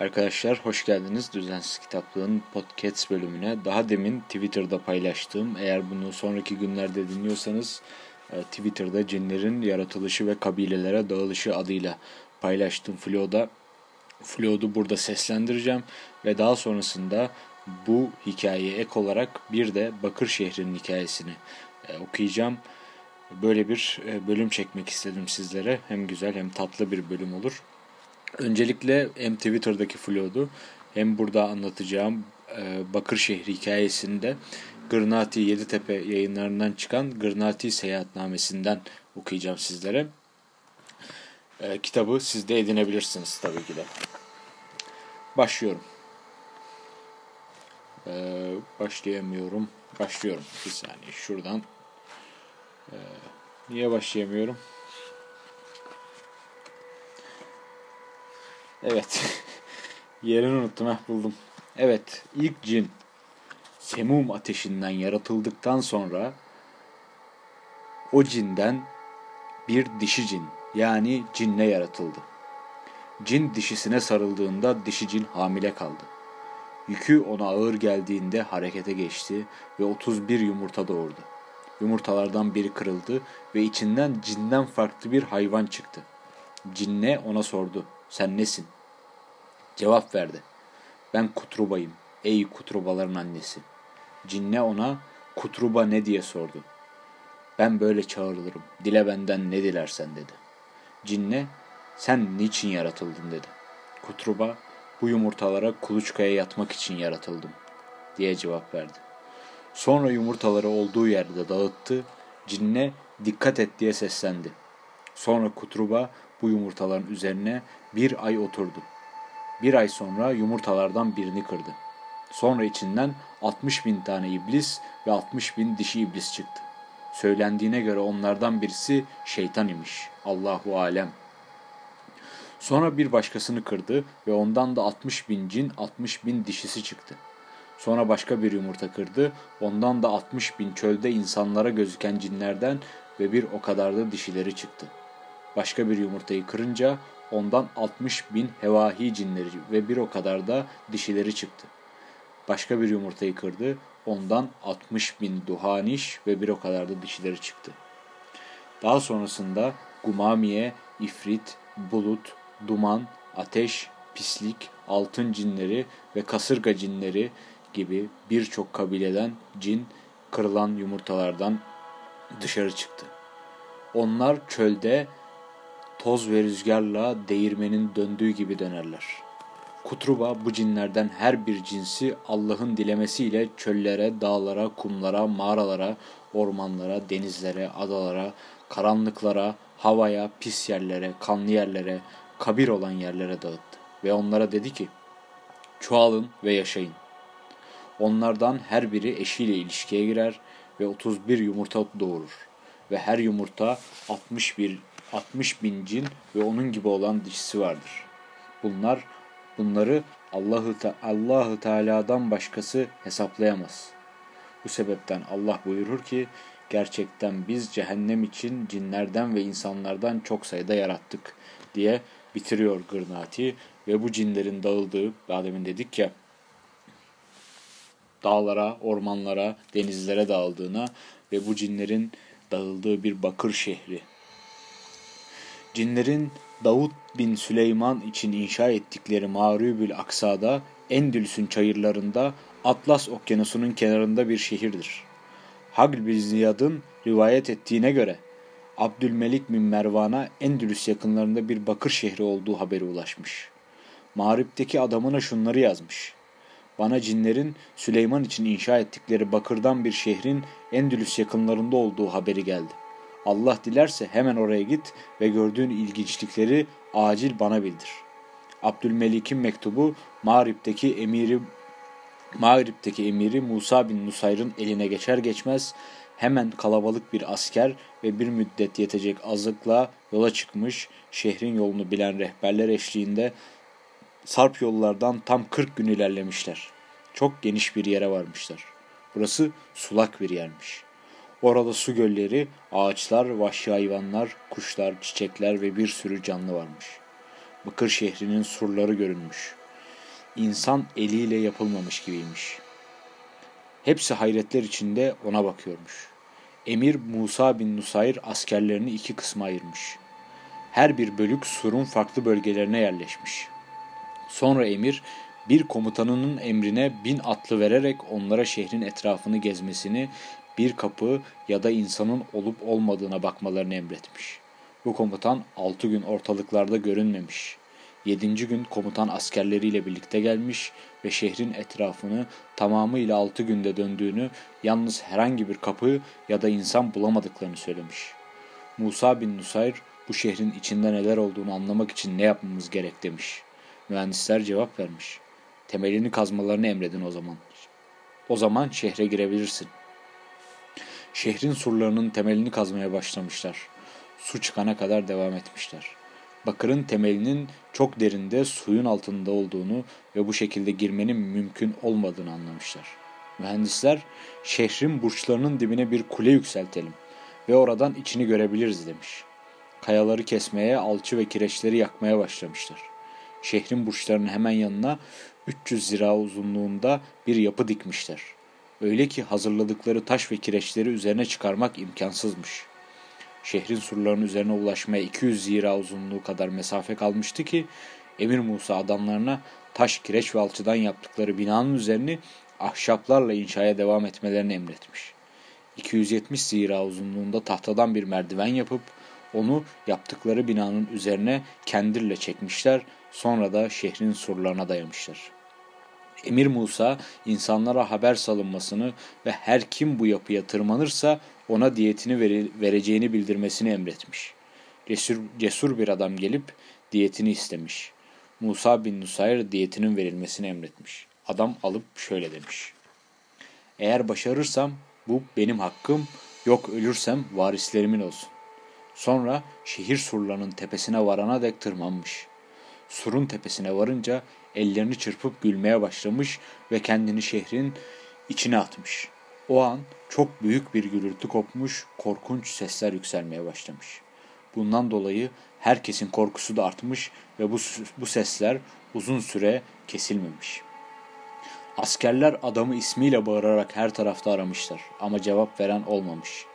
Arkadaşlar hoş geldiniz Düzensiz Kitaplığın podcast bölümüne. Daha demin Twitter'da paylaştığım, eğer bunu sonraki günlerde dinliyorsanız e, Twitter'da cinlerin yaratılışı ve kabilelere dağılışı adıyla paylaştığım Flo'da Flo'du burada seslendireceğim ve daha sonrasında bu hikayeye ek olarak bir de Bakır şehrinin hikayesini e, okuyacağım. Böyle bir e, bölüm çekmek istedim sizlere. Hem güzel hem tatlı bir bölüm olur. Öncelikle hem Twitter'daki flow'du hem burada anlatacağım e, Bakır şehri hikayesinde Gırnati Yeditepe yayınlarından çıkan Gırnati Seyahatnamesinden okuyacağım sizlere. E, kitabı siz de edinebilirsiniz tabii ki de. Başlıyorum. E, başlayamıyorum. Başlıyorum. Bir saniye şuradan. E, niye başlayamıyorum? Evet. Yerini unuttum. Heh, buldum. Evet. ilk cin semum ateşinden yaratıldıktan sonra o cinden bir dişi cin yani cinle yaratıldı. Cin dişisine sarıldığında dişi cin hamile kaldı. Yükü ona ağır geldiğinde harekete geçti ve 31 yumurta doğurdu. Yumurtalardan biri kırıldı ve içinden cinden farklı bir hayvan çıktı. Cinne ona sordu. Sen nesin? Cevap verdi. Ben Kutruba'yım. Ey Kutrubaların annesi. Cinne ona Kutruba ne diye sordu. Ben böyle çağrılırım. Dile benden ne dilersen dedi. Cinne sen niçin yaratıldın dedi. Kutruba bu yumurtalara kuluçkaya yatmak için yaratıldım diye cevap verdi. Sonra yumurtaları olduğu yerde dağıttı. Cinne dikkat et diye seslendi. Sonra Kutruba bu yumurtaların üzerine bir ay oturdu. Bir ay sonra yumurtalardan birini kırdı. Sonra içinden 60 bin tane iblis ve 60 bin dişi iblis çıktı. Söylendiğine göre onlardan birisi şeytan imiş. Allahu alem. Sonra bir başkasını kırdı ve ondan da 60 bin cin 60 bin dişisi çıktı. Sonra başka bir yumurta kırdı. Ondan da 60 bin çölde insanlara gözüken cinlerden ve bir o kadar da dişileri çıktı. Başka bir yumurtayı kırınca ondan 60 bin hevahi cinleri ve bir o kadar da dişileri çıktı. Başka bir yumurtayı kırdı, ondan 60 bin duhaniş ve bir o kadar da dişileri çıktı. Daha sonrasında Gumamiye, İfrit, Bulut, Duman, Ateş, Pislik, Altın cinleri ve Kasırga cinleri gibi birçok kabileden cin kırılan yumurtalardan dışarı çıktı. Onlar çölde toz ve rüzgarla değirmenin döndüğü gibi dönerler. Kutruba bu cinlerden her bir cinsi Allah'ın dilemesiyle çöllere, dağlara, kumlara, mağaralara, ormanlara, denizlere, adalara, karanlıklara, havaya, pis yerlere, kanlı yerlere, kabir olan yerlere dağıttı. Ve onlara dedi ki, çoğalın ve yaşayın. Onlardan her biri eşiyle ilişkiye girer ve 31 yumurta doğurur. Ve her yumurta 61 60 bin cin ve onun gibi olan dişisi vardır. Bunlar bunları Allahü Allahü Teala'dan başkası hesaplayamaz. Bu sebepten Allah buyurur ki gerçekten biz cehennem için cinlerden ve insanlardan çok sayıda yarattık diye bitiriyor Gırnati ve bu cinlerin dağıldığı daha dedik ya dağlara, ormanlara, denizlere dağıldığına ve bu cinlerin dağıldığı bir bakır şehri Cinlerin Davut bin Süleyman için inşa ettikleri Mağribül Aksa'da Endülüs'ün çayırlarında Atlas Okyanusu'nun kenarında bir şehirdir. Hagl bin Ziyad'ın rivayet ettiğine göre Abdülmelik bin Mervan'a Endülüs yakınlarında bir bakır şehri olduğu haberi ulaşmış. Mağrip'teki adamına şunları yazmış. Bana cinlerin Süleyman için inşa ettikleri bakırdan bir şehrin Endülüs yakınlarında olduğu haberi geldi. Allah dilerse hemen oraya git ve gördüğün ilginçlikleri acil bana bildir. Abdülmelik'in mektubu Mağrip'teki emiri Mağrip'teki emiri Musa bin Nusayr'ın eline geçer geçmez hemen kalabalık bir asker ve bir müddet yetecek azıkla yola çıkmış, şehrin yolunu bilen rehberler eşliğinde sarp yollardan tam 40 gün ilerlemişler. Çok geniş bir yere varmışlar. Burası sulak bir yermiş. Orada su gölleri, ağaçlar, vahşi hayvanlar, kuşlar, çiçekler ve bir sürü canlı varmış. Bakır şehrinin surları görünmüş. insan eliyle yapılmamış gibiymiş. Hepsi hayretler içinde ona bakıyormuş. Emir Musa bin Nusayr askerlerini iki kısma ayırmış. Her bir bölük surun farklı bölgelerine yerleşmiş. Sonra emir bir komutanının emrine bin atlı vererek onlara şehrin etrafını gezmesini, bir kapı ya da insanın olup olmadığına bakmalarını emretmiş. Bu komutan altı gün ortalıklarda görünmemiş. Yedinci gün komutan askerleriyle birlikte gelmiş ve şehrin etrafını tamamıyla altı günde döndüğünü, yalnız herhangi bir kapı ya da insan bulamadıklarını söylemiş. Musa bin Nusayr bu şehrin içinde neler olduğunu anlamak için ne yapmamız gerek demiş. Mühendisler cevap vermiş. Temelini kazmalarını emredin o zaman. O zaman şehre girebilirsin. Şehrin surlarının temelini kazmaya başlamışlar. Su çıkana kadar devam etmişler. Bakırın temelinin çok derinde suyun altında olduğunu ve bu şekilde girmenin mümkün olmadığını anlamışlar. Mühendisler şehrin burçlarının dibine bir kule yükseltelim ve oradan içini görebiliriz demiş. Kayaları kesmeye, alçı ve kireçleri yakmaya başlamışlar. Şehrin burçlarının hemen yanına 300 zira uzunluğunda bir yapı dikmişler. Öyle ki hazırladıkları taş ve kireçleri üzerine çıkarmak imkansızmış. Şehrin surlarının üzerine ulaşmaya 200 zira uzunluğu kadar mesafe kalmıştı ki Emir Musa adamlarına taş, kireç ve alçıdan yaptıkları binanın üzerini ahşaplarla inşaya devam etmelerini emretmiş. 270 zira uzunluğunda tahtadan bir merdiven yapıp onu yaptıkları binanın üzerine kendirle çekmişler, sonra da şehrin surlarına dayamışlar. Emir Musa insanlara haber salınmasını ve her kim bu yapıya tırmanırsa ona diyetini vereceğini bildirmesini emretmiş. Cesur, cesur bir adam gelip diyetini istemiş. Musa bin Nusayr diyetinin verilmesini emretmiş. Adam alıp şöyle demiş. Eğer başarırsam bu benim hakkım, yok ölürsem varislerimin olsun. Sonra şehir surlarının tepesine varana dek tırmanmış. Surun tepesine varınca ellerini çırpıp gülmeye başlamış ve kendini şehrin içine atmış. O an çok büyük bir gürültü kopmuş, korkunç sesler yükselmeye başlamış. Bundan dolayı herkesin korkusu da artmış ve bu, bu sesler uzun süre kesilmemiş. Askerler adamı ismiyle bağırarak her tarafta aramışlar ama cevap veren olmamış.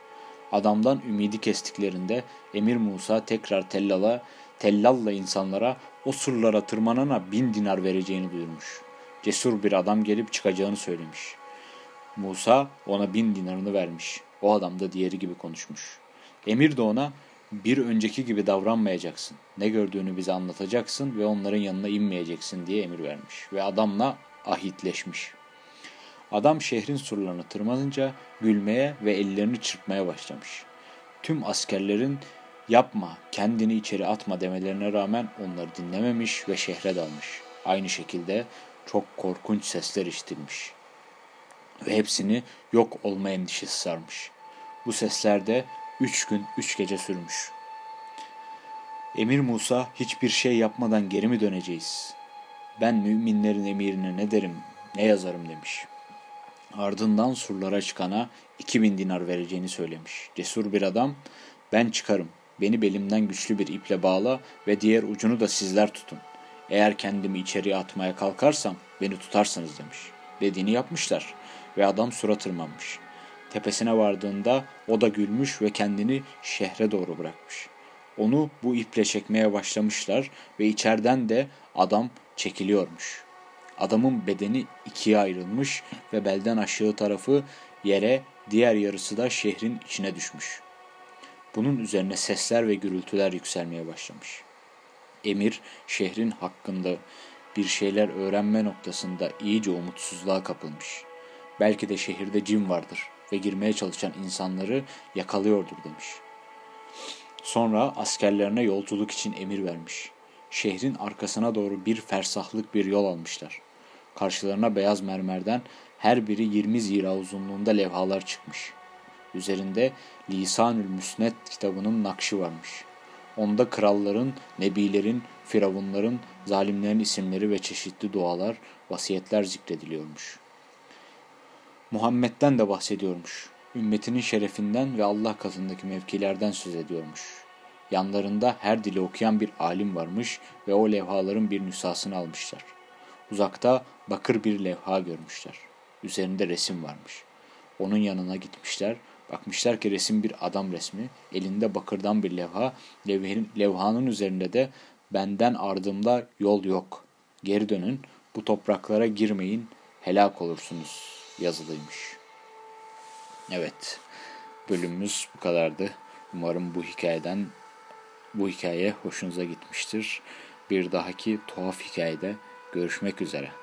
Adamdan ümidi kestiklerinde Emir Musa tekrar Tellal'a, Tellalla insanlara o surlara tırmanana bin dinar vereceğini duyurmuş. Cesur bir adam gelip çıkacağını söylemiş. Musa ona bin dinarını vermiş. O adam da diğeri gibi konuşmuş. Emir de ona bir önceki gibi davranmayacaksın. Ne gördüğünü bize anlatacaksın ve onların yanına inmeyeceksin diye emir vermiş. Ve adamla ahitleşmiş. Adam şehrin surlarına tırmanınca gülmeye ve ellerini çırpmaya başlamış. Tüm askerlerin yapma, kendini içeri atma demelerine rağmen onları dinlememiş ve şehre dalmış. Aynı şekilde çok korkunç sesler işitilmiş. Ve hepsini yok olma endişesi sarmış. Bu sesler de üç gün üç gece sürmüş. Emir Musa hiçbir şey yapmadan geri mi döneceğiz? Ben müminlerin emirine ne derim, ne yazarım demiş. Ardından surlara çıkana 2000 dinar vereceğini söylemiş. Cesur bir adam, ben çıkarım, beni belimden güçlü bir iple bağla ve diğer ucunu da sizler tutun. Eğer kendimi içeriye atmaya kalkarsam beni tutarsınız demiş. Dediğini yapmışlar ve adam sura tırmanmış. Tepesine vardığında o da gülmüş ve kendini şehre doğru bırakmış. Onu bu iple çekmeye başlamışlar ve içeriden de adam çekiliyormuş. Adamın bedeni ikiye ayrılmış ve belden aşağı tarafı yere, diğer yarısı da şehrin içine düşmüş. Bunun üzerine sesler ve gürültüler yükselmeye başlamış. Emir şehrin hakkında bir şeyler öğrenme noktasında iyice umutsuzluğa kapılmış. Belki de şehirde cin vardır ve girmeye çalışan insanları yakalıyordur demiş. Sonra askerlerine yolculuk için emir vermiş. Şehrin arkasına doğru bir fersahlık bir yol almışlar. Karşılarına beyaz mermerden her biri 20 zira uzunluğunda levhalar çıkmış. Üzerinde Lisanül Müsnet kitabının nakşı varmış. Onda kralların, nebilerin, firavunların, zalimlerin isimleri ve çeşitli dualar, vasiyetler zikrediliyormuş. Muhammed'den de bahsediyormuş. Ümmetinin şerefinden ve Allah katındaki mevkilerden söz ediyormuş. Yanlarında her dili okuyan bir alim varmış ve o levhaların bir nüshasını almışlar. Uzakta bakır bir levha görmüşler. Üzerinde resim varmış. Onun yanına gitmişler. Bakmışlar ki resim bir adam resmi. Elinde bakırdan bir levha. Levhenin, levhanın üzerinde de benden ardımda yol yok. Geri dönün. Bu topraklara girmeyin. Helak olursunuz yazılıymış. Evet. Bölümümüz bu kadardı. Umarım bu hikayeden bu hikaye hoşunuza gitmiştir. Bir dahaki tuhaf hikayede görüşmek üzere.